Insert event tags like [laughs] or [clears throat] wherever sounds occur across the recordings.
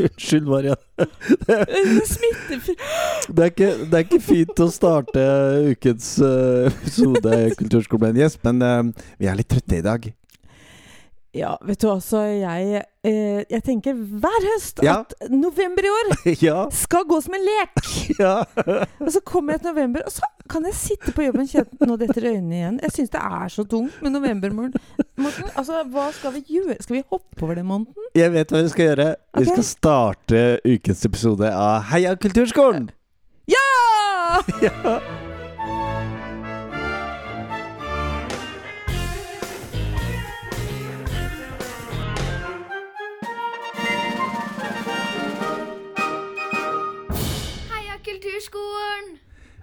Unnskyld. Smittefri Det er, ikke, det er ikke fint å starte ukens eh, episode i Kulturskolen med en gjest, men uh, vi er litt trøtte i dag. Ja, vet du altså, jeg eh, Jeg tenker hver høst Ja. at november i år [laughs] ja. skal gå som en lek! [laughs] ja. [laughs] Og så kommer jeg til november, og så kan jeg sitte på jobben og kjenne Nå detter øynene igjen. Jeg syns det er så tungt med novembermorgen. Morten, altså, hva skal vi gjøre? Skal vi hoppe over den måneden? Jeg vet hva vi skal gjøre. Vi skal starte ukens episode av Heia Kulturskolen! Ja! Ja.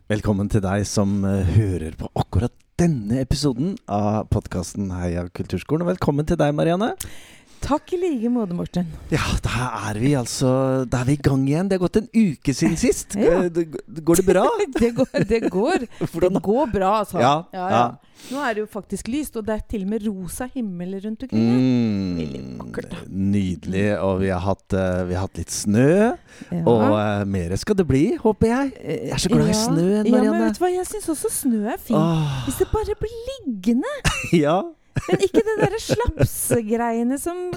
Velkommen til deg som eh, hører på akkurat denne episoden av podkasten Heia Kulturskolen. Og velkommen til deg, Marianne. Takk i like måte, Morten. Ja, da er vi altså Da er vi i gang igjen. Det har gått en uke siden [laughs] sist. Ja. Eh, Går det bra? [laughs] Det går, det går. [laughs] Det går bra, altså. Ja, ja. Nå er det jo faktisk lyst, og det er til og med rosa himmel rundt omkring. Veldig Mm, vakkert, nydelig. Og vi har hatt, eh, vi har hatt litt snø. Og uh, mer skal det bli, håper jeg. Jeg er så glad i snø, Marianne. Ja, men vet du hva, jeg syns også snø er fint. Åh, Hvis det bare blir liggende. ja. Men ikke det derre slapsegreiene som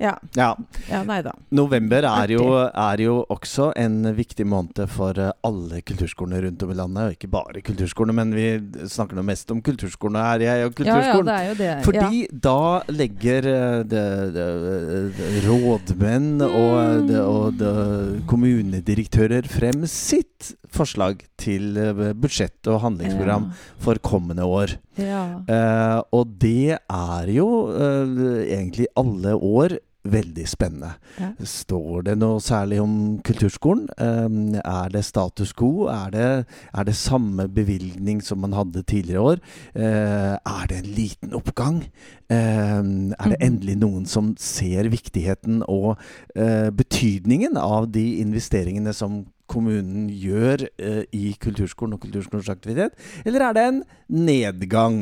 Ja. ja. ja nei da. November er jo, er jo også en viktig måned for eh, alle kulturskolene rundt om i landet. Og ikke bare kulturskolene, men vi snakker nå mest om kulturskolene her. Jeg og Ja, ja, det er jo det. Fordi da legger eh, det, det, det, rådmenn og, og det, kommunedirektører frem sitt forslag til eh, budsjett og handlingsprogram for kommende år. Ja. Eh, og det er jo eh, egentlig alle år veldig spennende. Ja. Står det noe særlig om kulturskolen? Eh, er det status quo? Er det, er det samme bevilgning som man hadde tidligere år? Eh, er det en liten oppgang? Eh, er det Mhm. endelig noen som ser viktigheten og eh, betydningen av de investeringene som kommunen gjør eh, i kulturskolen og kulturskolens aktivitet? Eller er det en nedgang?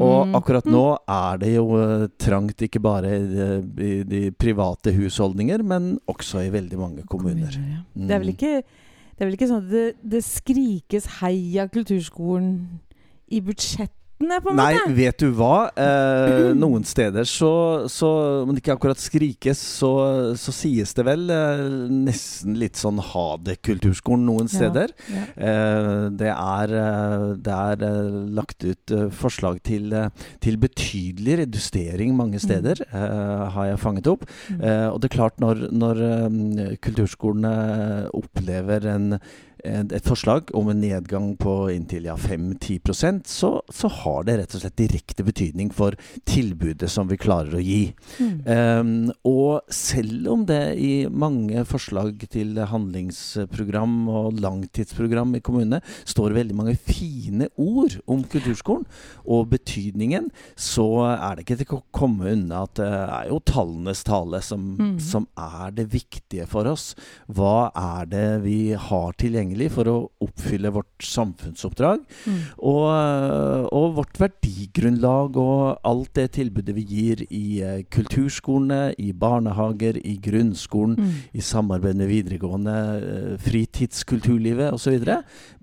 Og Mm. akkurat nå er det jo eh, trangt ikke bare i de, i de private husholdninger, men også i veldig mange kommuner. ja. Det er Mm. ikke det er vel ikke sånn at det, det skrikes 'heia kulturskolen' i budsjettene, på en Nei, måte? vet du hva? Eh, [clears throat] noen steder så, så Om det ikke akkurat skrikes, så, så sies det vel eh, nesten litt sånn ha det kulturskolen noen steder. Ja. Eh, det er, eh, det er eh, lagt ut eh, forslag til, til betydelig redustering mange steder, eh, har jeg fanget opp. Mm. Eh, og det er klart, når, når kulturskolene opplever en, et forslag om en nedgang på inntil ja, 5-10% så, så har det rett og slett direkte betydning for tilbudet som vi klarer å gi. Mm. Um, og selv om det i mange forslag til handlingsprogram og langtidsprogram i kommunene står veldig mange fine ord om kulturskolen og betydningen, så er det ikke til å komme unna at det er jo tallenes tale som, Mm. som er det viktige for oss. Hva er det vi har tilgjengelig for å oppfylle vårt samfunnsoppdrag? Mm. Og, og vårt verdigrunnlag og alt det tilbudet vi gir i eh, kulturskolene, i barnehager, i grunnskolen, Mm. i samarbeid med videregående, eh, fritidskulturlivet osv.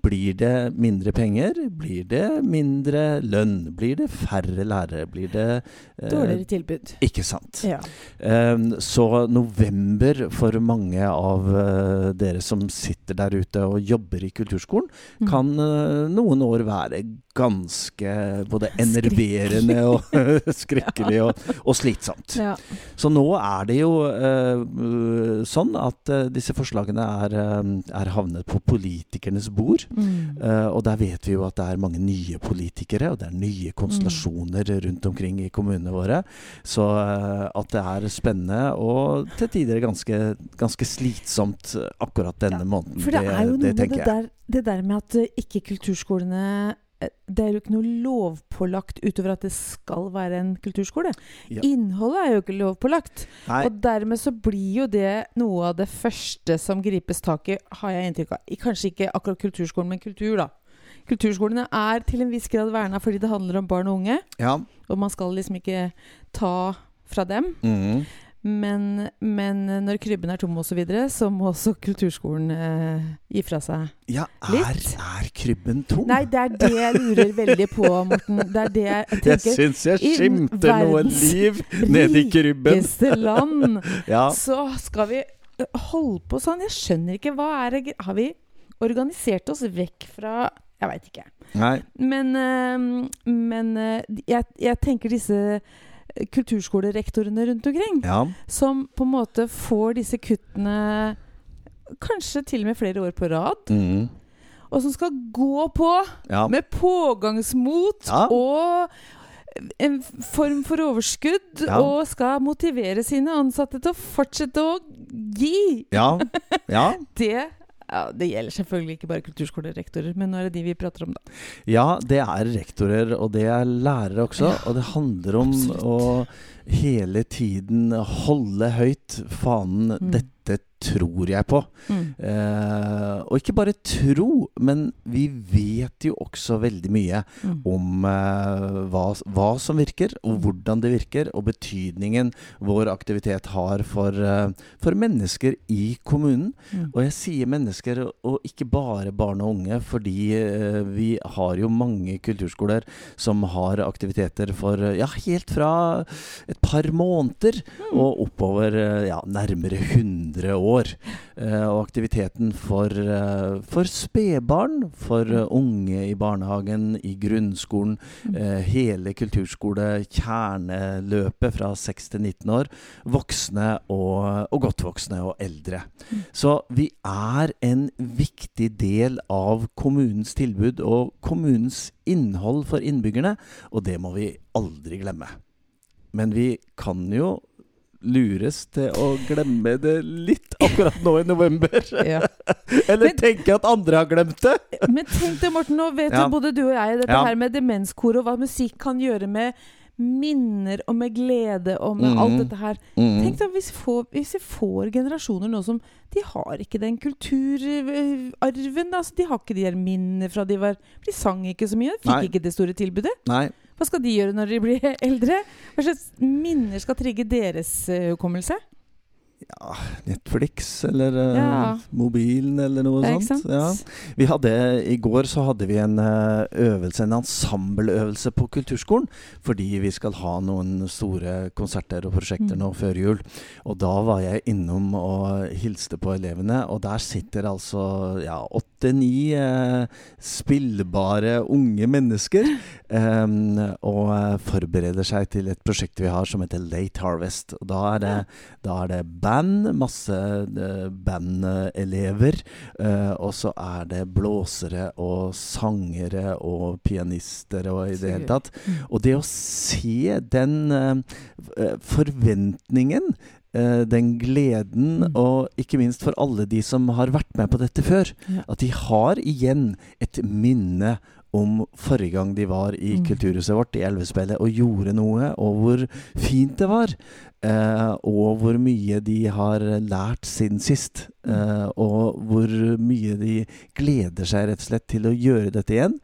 Blir det mindre penger? Blir det mindre lønn? Blir det færre lærere? Blir det eh, Dårligere tilbud. Ikke sant. Ja. Um, så november for mange av uh, dere som sitter der ute og jobber i kulturskolen, Mm. kan eh, noen år være ganske både enerverende og [laughs] skrekkelig og, og slitsomt. Ja. Så nå er det jo uh, sånn at uh, disse forslagene er, er havnet på politikernes bord. Mm. Uh, og der vet vi jo at det er mange nye politikere, og det er nye konstellasjoner rundt omkring i kommunene våre. Så at det er spennende og til tider ganske, ganske slitsomt akkurat denne måneden, For det er jo det, det tenker jeg. der, det der med at eh, ikke kulturskolene eh, det er jo ikke noe lovpålagt utover at det skal være en kulturskole. Ja. Innholdet er jo ikke lovpålagt. Nei, Og dermed så blir jo det noe av det første som gripes tak i, har jeg inntrykk av. Kanskje ikke akkurat kulturskolen, men kultur, da. Kulturskolene er til en viss grad verna fordi det handler om barn og unge. ja, Og man skal liksom ikke ta fra dem. Mm. Men, men når krybben er tom osv., så, videre, så må også kulturskolen eh, gi fra seg Ja, er, Litt. er krybben tom? Nei, det er det jeg lurer veldig på, Morten. Det er det jeg jeg tenker. syns jeg i skimter noe verdens liv nedi krybben. Rikeste land. [laughs] Ja. Så skal vi holde på sånn. Jeg skjønner ikke. Hva er det Har vi organisert oss vekk fra Jeg veit ikke. Nei. Men, men jeg, jeg tenker disse kulturskolerektorene rundt omkring, Ja. som på en måte får disse kuttene kanskje til og med flere år på rad, Mm. og som skal gå på ja. med pågangsmot Ja. og en form for overskudd, og skal motivere sine ansatte til å fortsette å gi. Ja. [laughs] ja. Det, ja, det gjelder selvfølgelig ikke bare kulturskolerektorer, men nå er det de vi prater om, da. Ja, det er rektorer, og det er lærere også. Og det handler om absolutt. å hele tiden holde høyt fanen Mm. 'Dette tror jeg på'. Mm. Eh, og ikke bare tro, men vi vet jo også veldig mye Mm. om eh, hva, hva som virker, og hvordan det virker, og betydningen vår aktivitet har for, eh, for mennesker i kommunen. Mm. Og jeg sier mennesker, og ikke bare barn og unge, fordi eh, vi har jo mange kulturskoler som har aktiviteter for ja, helt fra et par måneder Mm. og oppover eh, ja, nærmere 100 år. Eh, og aktiviteten for, eh, for spedbarn, for eh, unge i barnehagen, i grunnskolen, Mm. eh, hele kulturskole, kjerneløpet fra 6 til 19 år, voksne og, og godt voksne og eldre. Mm. Så vi er en viktig del av kommunens tilbud og kommunens innhold for innbyggerne, og det må vi aldri glemme. Men vi kan jo lures til å glemme det litt akkurat nå i november. [laughs] Ja. [laughs] Eller Men- tenke at andre har glemt det. Men tenk deg, Morten, nå vet [laughs] Ja. jo både du og jeg dette Ja. her med demenskor, og hva musikk kan gjøre med minner og med glede og med Mhm. alt dette her. Mm. Tenk deg hvis vi, får, hvis vi får generasjoner nå som De har ikke den kulturarven. Altså, de har ikke de her minnene fra de var De sang ikke så mye, fikk Nei. ikke det store tilbudet. Nei. Hva skal de gjøre når de blir [laughs] eldre? Hva slags minner skal trigge deres eh, hukommelse? Ja, Netflix eller eh, Ja. mobilen eller noe Ja, sånt. Ja. Vi hadde, I går så hadde vi en eh, øvelse, en ensembleøvelse på kulturskolen. Fordi vi skal ha noen store konserter og prosjekter Mm. nå før jul. Og da var jeg innom og hilste på elevene, og der sitter altså ja, åtte-ni eh, spillbare unge mennesker em, og eh, forbereder seg til et prosjekt vi har som heter Late Harvest. Og da er det, da er det band, masse eh, bandelever. eh, og så er det blåsere og sangere og pianister og i det hele tatt. Og det å se den forventningen den gleden, Mm. og ikke minst for alle de som har vært med på dette før. Ja. At de har igjen et minne om forrige gang de var i Mm. kulturhuset vårt i Elvespillet og gjorde noe, og hvor fint det var. Eh, og hvor mye de har lært siden sist. Mm. Eh, og hvor mye de gleder seg rett og slett til å gjøre dette igjen.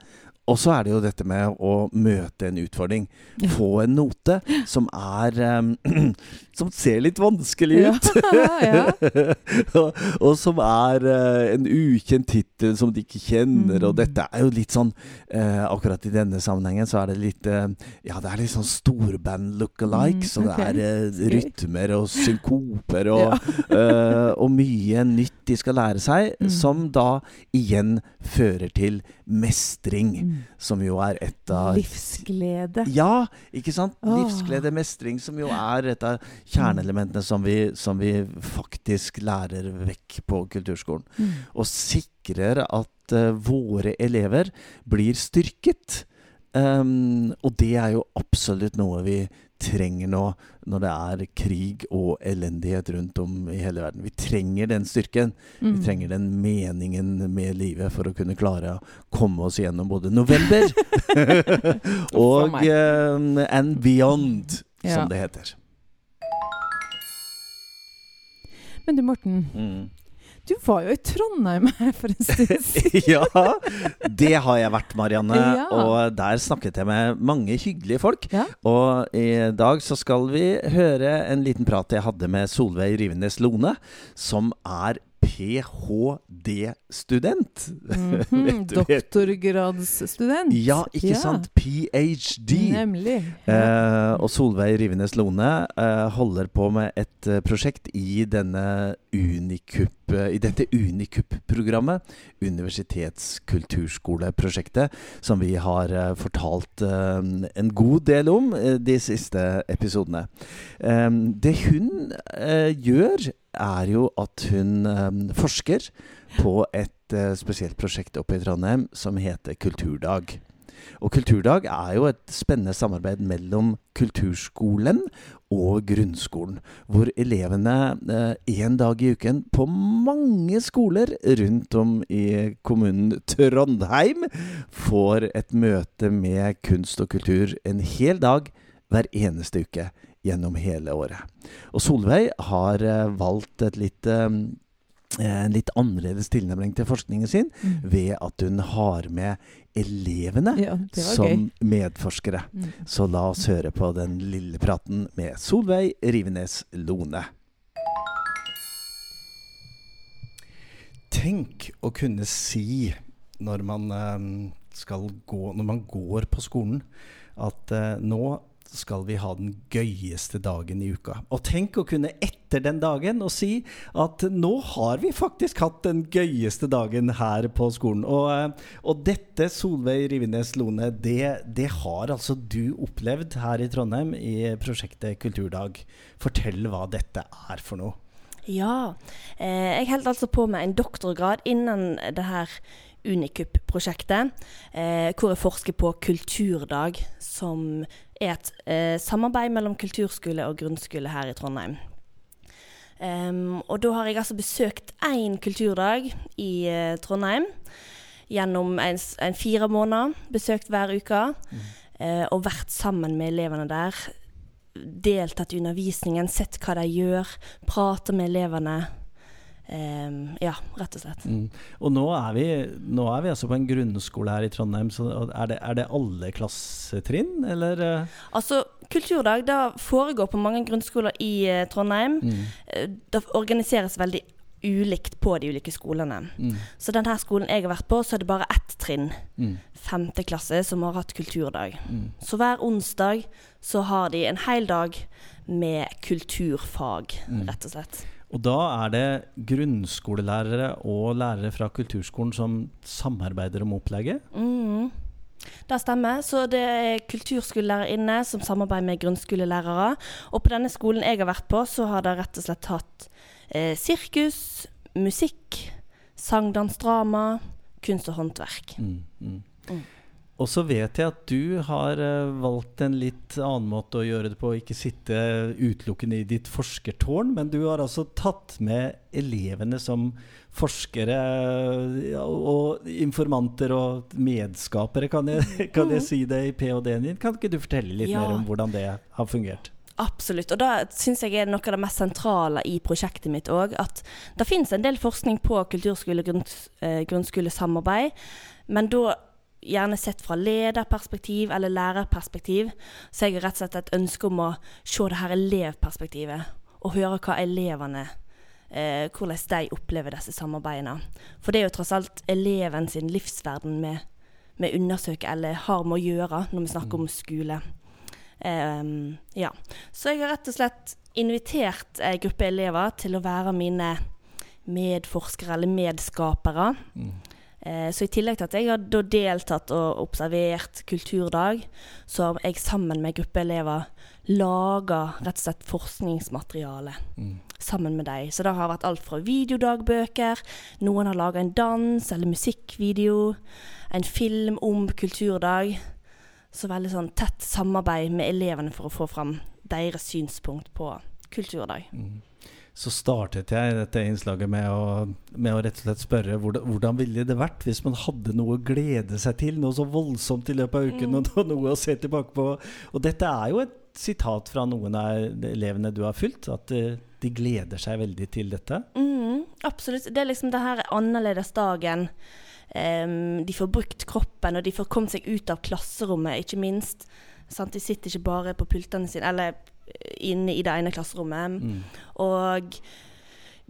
Og så er det jo dette med å møte en utfordring. Få en note som er eh, [clears throat] Som ser litt vanskelig ut. [laughs] ja. [laughs] og, og som er uh, en ukjent tittel som de ikke kjenner. Og Mm. dette er jo litt sånn uh, Akkurat i denne sammenhengen så er det litt uh, Ja, det er litt sånn storband look-alike. Mm, så det er rytmer og synkoper og, Ja. [laughs] og mye nytt de skal lære seg, Mm. som da igjen fører til mestring. Mm. Som jo er et av Livsglede. ja, ikke sant? Oh. Livsglede, mestring, som jo er et av kjerneelementene som vi, som vi faktisk lærer vekk på kulturskolen. Mm. Og sikrer at uh, våre elever blir styrket. Um, og det er jo absolutt noe vi trenger nå når det er krig og elendighet rundt om i hele verden. Vi trenger den styrken. Vi Mm. trenger den meningen med livet for å kunne klare å komme oss gjennom både november [laughs] [laughs] og eh, and beyond, Ja. som det heter. Men du, Morten. Mm. Du var jo i Trondheim her for en stund [laughs] siden. ja, det har jeg vært, Marianne. Ja. Og der snakket jeg med mange hyggelige folk. Ja. Og i dag så skal vi høre en liten prat jeg hadde med Solveig Rivenes Lone, som er ph.d.-student. Mhm, [laughs] Doktorgradsstudent. Ja, ikke Ja. sant? Ph.d. Nemlig. Eh, og Solveig Rivenes Lone eh, holder på med et eh, prosjekt i denne Unikup eh, I dette Unikup-programmet, Universitetskulturskoleprosjektet, som vi har eh, fortalt en god del om de siste episodene. Det hun gjør, er jo at hun eh, forsker på et eh, spesielt prosjekt oppe i Trondheim som heter Kulturdag. Og Kulturdag er jo et spennende samarbeid mellom kulturskolen og grunnskolen, hvor elevene én dag i uken på mange skoler rundt om i kommunen Trondheim får et møte med kunst og kultur en hel dag hver eneste uke gjennom hele året. Og Solveig har eh, valgt et litt eh, en litt annerledes tilnærming til forskningen sin Mm. ved at hun har med elevene Ja, som gøy. medforskere. Mm. Så la oss høre på den lille praten med Solveig Rivenes Lone. Tenk å kunne si når man eh, skal gå Når man går på skolen, at eh, skal vi ha den gøyeste dagen i uka. Og tenk å kunne etter den dagen og si at nå har vi faktisk hatt den gøyeste dagen her på skolen. Og, eh, og dette, Solveig Rivenes Lone, det, det har altså du opplevd her i Trondheim i prosjektet Kulturdag. Fortell hva dette er for noe. Ja. Eh, jeg holdt altså på med en doktorgrad innen det her Unikup-prosjektet, eh, hvor jeg forsker på Kulturdag, som er et eh, samarbeid mellom kulturskole og grunnskole her i Trondheim. Um, og da har jeg altså besøkt én kulturdag i eh, Trondheim gjennom en, en fire måneder. Besøkt hver uke. eh, og vært sammen med elevene der. Deltatt i undervisningen, sett hva de gjør. prata med elevene. Em, ja, rett og slett. Mm. Og nå er, vi, nå er vi altså på en grunnskole her i Trondheim. Så er det, er det alle klassetrinn, eller? eh? Altså, Kulturdag da foregår på mange grunnskoler i eh, Trondheim. Mm. Eh, Det organiseres veldig ulikt på de ulike skolene. Mm. Så denne skolen jeg har vært på, så er det bare ett trinn, Mm. femte klasse, som har hatt kulturdag. Mm. Så hver onsdag så har de en hel dag med kulturfag, Mm. rett og slett. Og da er det grunnskolelærere og lærere fra kulturskolen som samarbeider om opplegget? Mm. Det stemmer. Så det er kulturskolelærerinne som samarbeider med grunnskolelærere. Og på denne skolen jeg har vært på, så har det rett og slett hatt eh, sirkus, musikk, sang, dans, drama, kunst og håndverk. Mm, mm. Mm. Og så vet jeg at du har eh, valgt en litt annen måte å gjøre det på. Ikke sitte utelukkende i ditt forskertårn, men du har altså tatt med elevene som forskere og informanter og medskapere, kan jeg, [laughs] kan jeg si det i ph.d.-en din? Kan ikke du fortelle litt Ja. mer om hvordan det har fungert? Absolutt. Og det syns jeg er noe av det mest sentrale i prosjektet mitt òg. At det finnes en del forskning på kulturskole- og grunns, eh, men da gjerne sett fra lederperspektiv eller lærerperspektiv. Så jeg har rett og slett et ønske om å se det her elevperspektivet, og høre hva elevene eh, hvordan de opplever disse samarbeidene. For det er jo tross alt eleven sin livsverden vi, vi undersøker eller har med å gjøre når vi snakker om skole. Um, ja. Så jeg har rett og slett invitert en gruppe elever til å være mine medforskere eller medskapere. Mm. Eh, så i tillegg til at jeg har deltatt og observert kulturdag, så har jeg sammen med gruppeelever gruppe laga rett og slett forskningsmateriale Mm. sammen med dem. Så det har vært alt fra videodagbøker, noen har laga en dans eller musikkvideo, en film om kulturdag. Så veldig sånn tett samarbeid med elevene for å få fram deres synspunkt på kulturdag. Mm. Så startet jeg dette innslaget med å, med å rett og slett spørre hvordan, hvordan ville det vært hvis man hadde noe å glede seg til, noe så voldsomt i løpet av uken, Mm. og noe å se tilbake på. Og dette er jo et sitat fra noen av elevene du har fulgt, at eh, de gleder seg veldig til dette. Mm, Absolutt. Det er liksom det her annerledesdagen. Um, de får brukt kroppen, og de får kommet seg ut av klasserommet, ikke minst. Sant? De sitter ikke bare på pultene sine, eller inne i det ene klasserommet. Mm. Og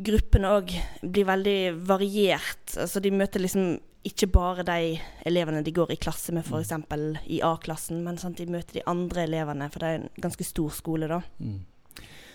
gruppene òg blir veldig variert. Altså de møter liksom ikke bare de elevene de går i klasse med, f.eks. i A-klassen, men sant? de møter de andre elevene, for det er en ganske stor skole, da. Mm.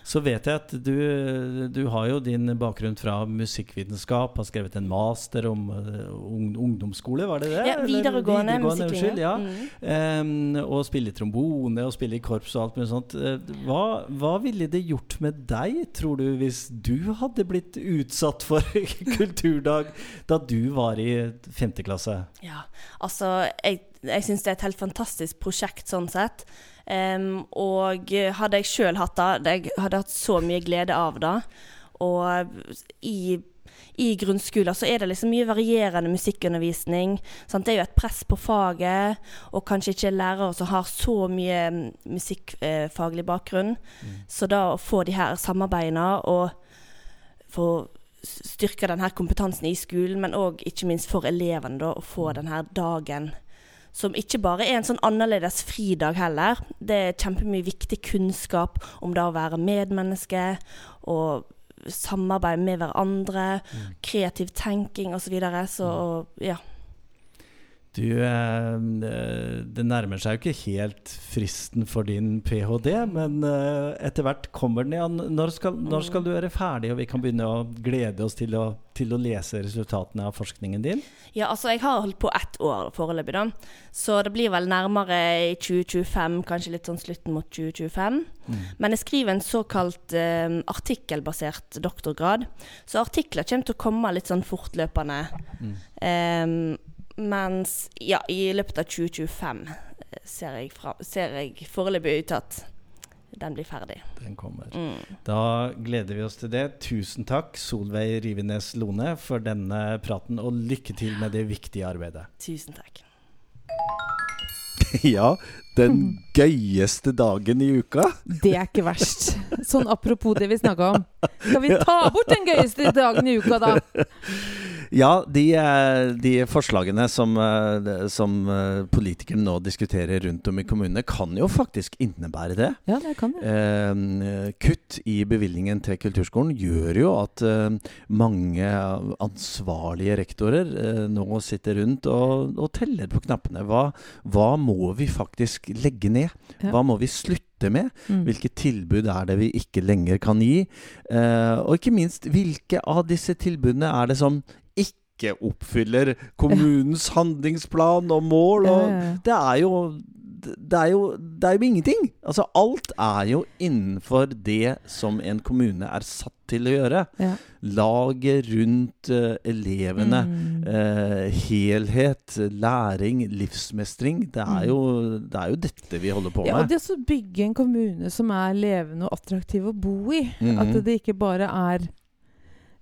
Så vet jeg at du, du har jo din bakgrunn fra musikkvitenskap, har skrevet en master om uh, ung, ungdomsskole, var det det? Ja, videregående, videregående musikklinje. ja. Mm. Um, og spille trombone og spille i korps og alt mulig sånt. Uh, Hva, hva ville det gjort med deg, tror du, hvis du hadde blitt utsatt for [laughs] kulturdag da du var i femte klasse? Ja, altså jeg, jeg syns det er et helt fantastisk prosjekt sånn sett. Em, og hadde jeg sjøl hatt det, jeg hadde hatt så mye glede av det. Og i, i grunnskolen så er det liksom mye varierende musikkundervisning. Sant? Det er jo et press på faget, og kanskje ikke lærere som har så mye mm, musikkfaglig bakgrunn. Så da å få de her samarbeidene og få styrke den her kompetansen i skolen, men òg ikke minst for elevene, da, å få den her dagen. Som ikke bare er en sånn annerledes fridag heller. Det er kjempemye viktig kunnskap om det å være medmenneske og samarbeid med hverandre. Kreativ tenking osv. Så, videre. så ja. Du, eh, det nærmer seg jo ikke helt fristen for din ph.d., men eh, etter hvert kommer den igjen. Når skal, når skal du være ferdig, og vi kan begynne å glede oss til å, til å lese resultatene av forskningen din? Ja, altså jeg har holdt på ett år foreløpig, da. Så det blir vel nærmere i 2025, kanskje litt sånn slutten mot 2025. Men jeg skriver en såkalt eh, artikkelbasert doktorgrad. Så artikler kommer til å komme litt sånn fortløpende. Em, mens ja, i løpet av 2025 eh, ser jeg, fra, ser jeg foreløpig ut til at den blir ferdig. Den kommer. Mm. Da gleder vi oss til det. Tusen takk, Solveig Rivenes Lone, for denne praten, og lykke til med det viktige arbeidet. Tusen takk. [laughs] Ja, den gøyeste dagen i uka. Det er ikke verst. Sånn apropos det vi snakka om. Skal vi ta bort den gøyeste dagen i uka, da? [laughs] Ja, de, eh, de forslagene som, eh, som eh, politikerne nå diskuterer rundt om i kommunene, kan jo faktisk innebære det. Ja, det kan det. Eh, kutt i bevilgningen til kulturskolen gjør jo at eh, mange ansvarlige rektorer eh, nå sitter rundt og, og teller på knappene. Hva, hva må vi faktisk legge ned? Ja. Hva må vi slutte med? Mm. Hvilke tilbud er det vi ikke lenger kan gi? Eh, og ikke minst, hvilke av disse tilbudene er det som ikke oppfyller kommunens handlingsplan og mål? Og ja, ja. det er jo det er, jo, det er jo ingenting. Altså, alt er jo innenfor det som en kommune er satt til å gjøre. Ja. Laget rundt uh, elevene. Mm. Uh, helhet, læring, livsmestring. Det er, jo, det er jo dette vi holder på Ja, og med. det å bygge en kommune som er levende og attraktiv å bo i. Mm. At det ikke bare er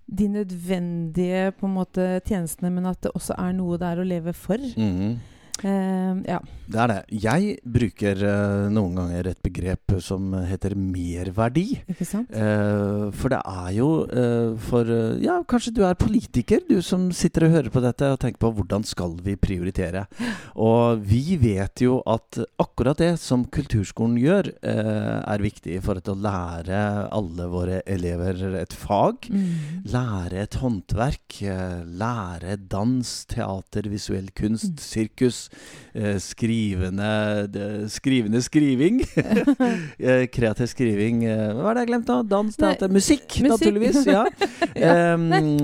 de nødvendige måte tjenestene, men at det også er noe det er å leve for. Mhm. Eh, ja. Det er det. Jeg bruker uh, noen ganger et begrep som heter merverdi. Ikke sant? Uh, for det er jo for Ja, kanskje du er politiker, du som sitter og hører på dette og tenker på hvordan skal vi prioritere. Og vi vet jo at akkurat det som kulturskolen gjør, er viktig for å lære alle våre elever et fag. Mm. Lære et håndverk. Lære dans, teater, visuell kunst, Mm. sirkus. Eh, Skrivende Skrivende skriving. [laughs] Eh, Kreativ skriving. eh, Hva er det jeg glemte nå? Dans, teater, musikk, musikk. naturligvis. Ja. [laughs] Ja. Um,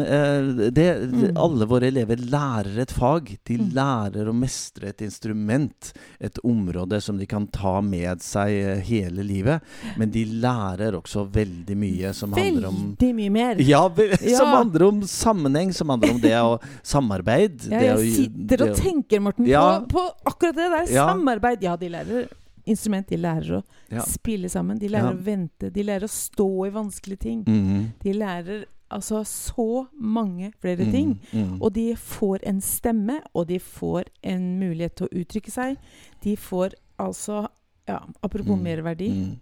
det, Mm. alle våre elever lærer et fag. De Mm. lærer å mestre et instrument. Et område som de kan ta med seg hele livet. Men de lærer også veldig mye som handler om Veldig mye mer. ja, vel, [laughs] som Ja. handler om sammenheng, som handler om det å samarbeid. Ja, det å- jeg sitter og det å- tenker, Morten, Ja. På, akkurat det der. Ja. Samarbeid. Ja, de lærer instrument. De lærer å Ja. spille sammen. De lærer Ja. å vente. De lærer å stå i vanskelige ting. Mhm, De lærer altså så mange flere mhm, ting. mhm. Og de får en stemme, og de får en mulighet til å uttrykke seg. De får altså Ja, apropos Mm, merverdi. mm.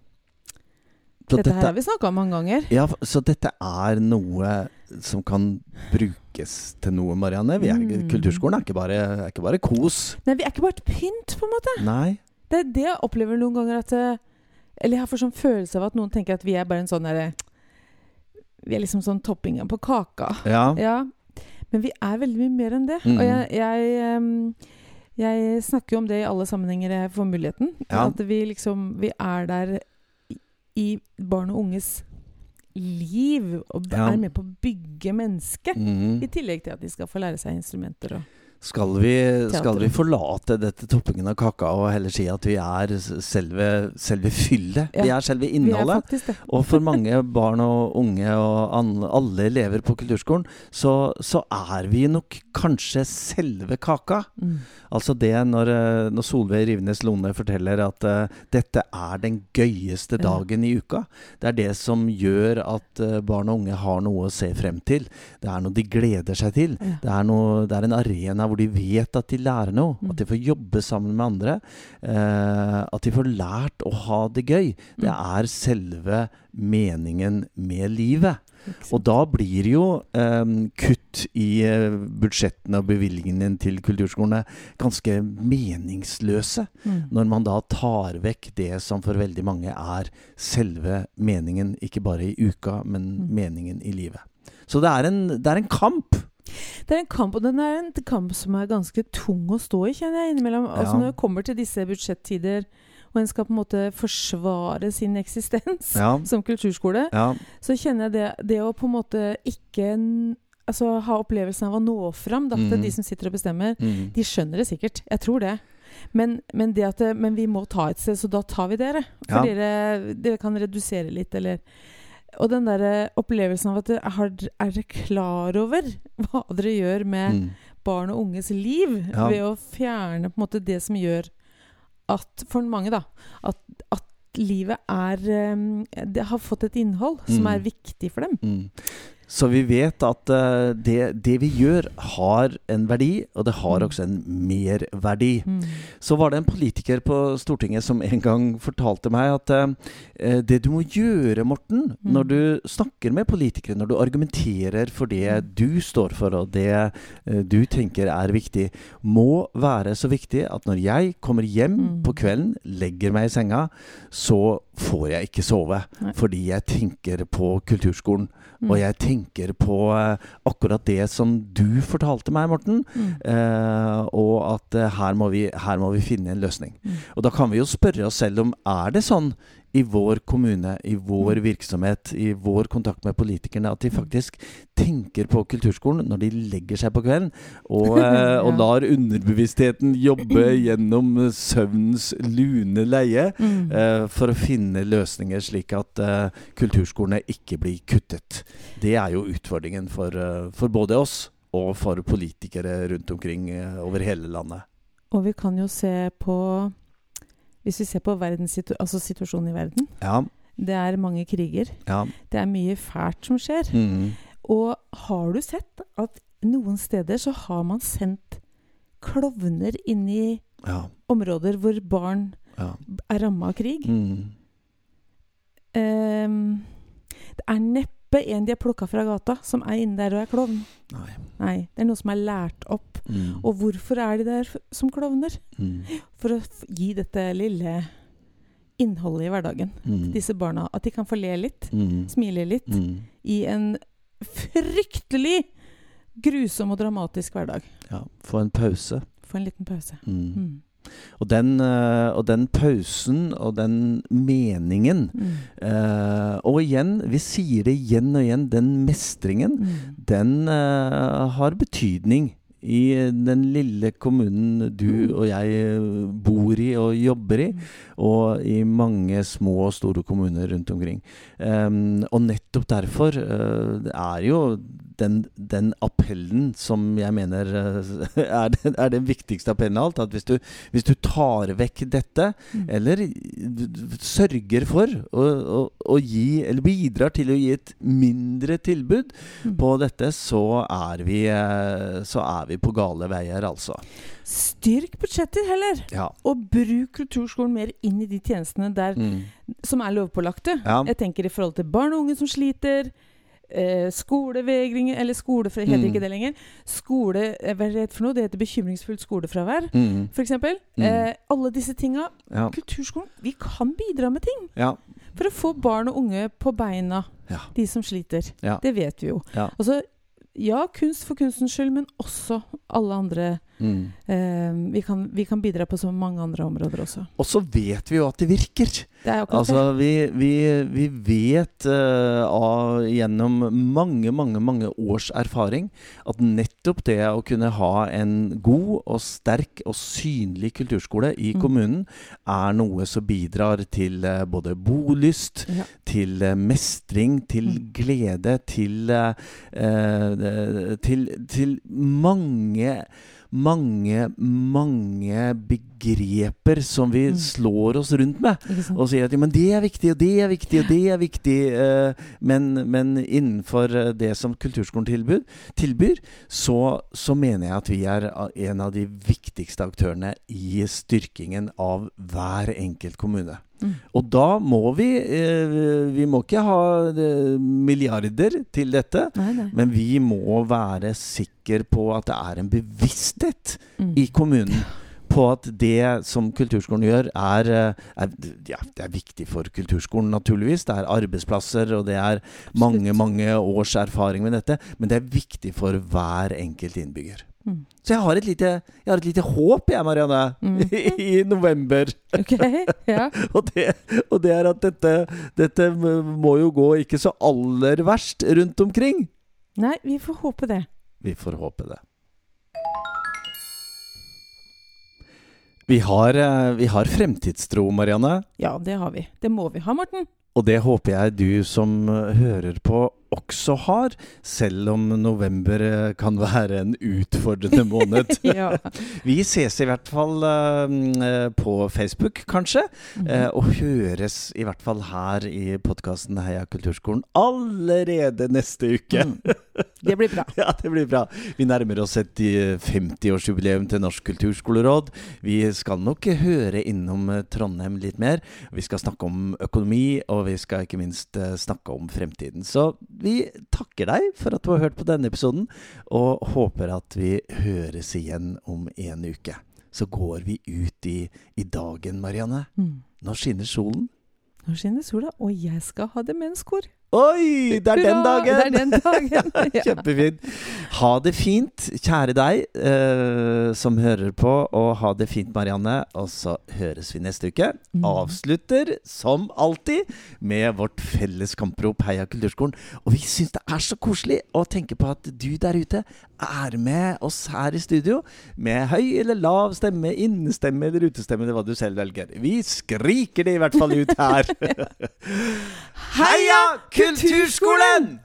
Så Dette her har vi snakka om mange ganger. ja, så dette er noe som kan brukes til noe, Marianne. Vi er, Mm. Kulturskolen er ikke, bare, er ikke bare kos. Nei, vi er ikke bare et pynt, på en måte. Nei. Det er det jeg opplever noen ganger at eh, Eller jeg får sånn følelse av at noen tenker at vi er bare en sånn derre Vi er liksom sånn toppingen på kaka. Ja. Ja. Men vi er veldig mye mer enn det. Mm. Og jeg, jeg, um, jeg snakker jo om det i alle sammenhenger jeg får muligheten. Ja. At vi liksom Vi er der i, i barn og unges liv. Og er med på å bygge mennesket. Mm. I tillegg til at de skal få lære seg instrumenter og Skal vi, skal vi forlate dette toppingen av kaka og heller si at vi er selve, selve fyllet? Vi er selve innholdet. er. Og for mange barn og unge og alle elever på kulturskolen, så, så er vi nok kanskje selve kaka. Mm. Altså det når, eh, når Solveig Rivenes Lone forteller at uh, dette er den gøyeste Ja. dagen i uka. Det er det som gjør at uh, barn og unge har noe å se frem til. Det er noe de gleder seg til. Ja. Det er, noe, det er en arena hvor de vet at de lærer noe. Mm. At de får jobbe sammen med andre. Eh, at de får lært å ha det gøy. Det Mm. er selve meningen med livet. Og da blir jo eh, kutt i eh, budsjettene og bevilgningene til kulturskolene ganske meningsløse. Mm. Når man da tar vekk det som for veldig mange er selve meningen, ikke bare i uka, men Mm. meningen i livet. Så det er en, det er en kamp. Det er en kamp, og den er en kamp som er ganske tung å stå i, kjenner jeg innimellom. Altså Ja. Når det kommer til disse budsjettider, og en skal på en måte forsvare sin eksistens Ja. [laughs] som kulturskole, ja. så kjenner jeg det, det å på en måte ikke altså, ha opplevelsen av å nå fram da, Mhm. de som sitter og bestemmer. Mm. De skjønner det sikkert. Jeg tror det. Men, men, det at det, men vi må ta et sted, så da tar vi dere. For Ja. dere, dere kan redusere litt, eller Og den der opplevelsen av at dere er dere klar over [laughs] hva dere gjør med Mm. barn og unges liv Ja. ved å fjerne på en måte det som gjør at For mange, da. At, at livet er em, Det har fått et innhold som Mm. er viktig for dem. Mm. Så vi vet at eh, det, det vi gjør, har en verdi, og det har Mm. også en merverdi. Mm. Så var det en politiker på Stortinget som en gang fortalte meg at eh, det du må gjøre, Morten, Mm. når du snakker med politikere, når du argumenterer for det Mm. du står for, og det eh, du tenker er viktig, må være så viktig at når jeg kommer hjem på kvelden, legger meg i senga, så får jeg ikke sove. Fordi jeg tenker på kulturskolen. Og jeg tenker på eh, akkurat det som du fortalte meg, Morten. Mm. Eh, og at eh, her, må vi, her må vi finne en løsning. Mm. Og da kan vi jo spørre oss selv om er det sånn i vår kommune, i vår Mm. virksomhet, i vår kontakt med politikerne, at de Mm. faktisk tenker på kulturskolen når de legger seg på kvelden, og, [laughs] eh, og lar underbevisstheten jobbe [clears throat] gjennom søvnens lune leie. Mm. eh, for å finne løsninger slik at eh, kulturskolene ikke blir kuttet. Det er jo utfordringen for, for både oss og for politikere rundt omkring over hele landet. Og vi kan jo se på Hvis vi ser på verdenssitu altså situasjonen i verden Ja. Det er mange kriger. ja. Det er mye fælt som skjer. Mm. Og har du sett at noen steder så har man sendt klovner inn i ja. områder hvor barn ja. er ramma av krig? Mm. Um, det er neppe en de har plukka fra gata, som er inne der og er klovn. Nei. Nei, det er noe som er lært opp. Mm. Og hvorfor er de der som klovner? Mm. For å gi dette lille innholdet i hverdagen. Mm. Disse barna. At de kan få le litt, Mm. smile litt, Mm. i en fryktelig grusom og dramatisk hverdag. Ja. Få en pause. Få en liten pause. Mm. Og, den, eh, og den pausen og den meningen Mm. uh, Og igjen, vi sier det igjen og igjen, den mestringen Mm. den uh, har betydning i den lille kommunen du Mm. og jeg bor i og jobber i, Mm. Og i mange små og store kommuner rundt omkring. Um, og nettopp derfor uh, er jo den, den appellen som jeg mener eh, [laughs] er, den, er den viktigste appellen av alt. At hvis du, hvis du tar vekk dette, Mm. eller sørger for å, å, å gi, eller bidrar til å gi et mindre tilbud Mm. på dette, så er vi, eh, så er vi på gale veier, altså. Styrk budsjetter heller, Ja. og bruk kulturskolen mer inn i de tjenestene der, Mm. som er lovpålagte. Ja. Jeg tenker i forhold til barn og unge som sliter. Eh, skolevegring Eller skole, heter Mm. ikke det lenger. Skole, eh, Hva er det for noe? Det heter bekymringsfullt skolefravær, Mm. f.eks. Mm. Eh, alle disse tinga. Ja. Kulturskolen, vi kan bidra med ting Ja. for å få barn og unge på beina. Ja. De som sliter. Det vet vi jo. Altså, ja, kunst for kunstens skyld, men også alle andre Mm. eh, vi, kan, vi kan bidra på så mange andre områder også. Og så vet vi jo at det virker. Det er Altså, vi, vi, vi vet uh, av, gjennom mange, mange, mange års erfaring at nettopp det å kunne ha en god og sterk og synlig kulturskole i Mm. kommunen, er noe som bidrar til uh, både bolyst. Ja. til eh, mestring, til Mm. glede, til til, til mange mange, mange begreper som vi Mm. slår oss rundt med. Og sier at ja, men det er viktig, og det er viktig, og det er viktig. eh, men, men innenfor eh, det som kulturskolen tilbyr, tilbyr så, så mener jeg at vi er en av de viktigste aktørene i styrkingen av hver enkelt kommune. Mm. Og da må vi eh, Vi må ikke ha eh, milliarder til dette. Nei, nei. Men vi må være sikre på at det er en bevissthet Mm. i kommunen på at det som kulturskolen gjør, er, eh, er, ja, det er viktig for kulturskolen, naturligvis. Det er arbeidsplasser, og det er mange, mange års erfaring med dette. Men det er viktig for hver enkelt innbygger. Mm. Så jeg har lite, jeg har et lite håp, jeg, Marianne, Mm. [laughs] i november. Okay, ja. [laughs] Og det, og det er at dette, dette må jo gå ikke så aller verst rundt omkring. Nei, vi får håpe det. Vi får håpe det. Vi har, eh, vi har fremtidstro, Marianne. Ja, det har vi. Det må vi ha, Morten. Og det håper jeg du som eh, hører på også har, selv om november eh, kan være en utfordrende [laughs] måned. [laughs] ja. Vi ses i hvert fall uh, på Facebook, kanskje. mm -hmm. uh, og høres i hvert fall her i podkasten Heia kulturskolen allerede neste uke. Mm. Det blir bra. [laughs] Ja, det blir bra. Vi nærmer oss et eh, 50-årsjubileum til Norsk kulturskoleråd. Vi skal nok høre innom Trondheim litt mer. Vi skal snakke om økonomi, og vi skal ikke minst snakke om fremtiden. Så vi takker deg for at du har hørt på denne episoden, og håper at vi høres igjen om en uke. Så går vi ut i, i dagen, Marianne. Mm. Nå skinner solen. Nå skinner sola, og jeg skal ha demenskor. Oi, det er den dagen! Det er den dagen. [laughs] Ja. Kjempefint. Ha det fint, kjære deg eh, som hører på, og ha det fint, Marianne. Og så høres vi neste uke. Mm. Avslutter som alltid med vårt felles kamprop Heia kulturskolen. Og vi syns det er så koselig å tenke på at du der ute er med oss her i studio med høy eller lav stemme, innestemme eller utestemme, eller hva du selv velger. Vi skriker det i hvert fall ut her. [laughs] Heia Kulturskolen!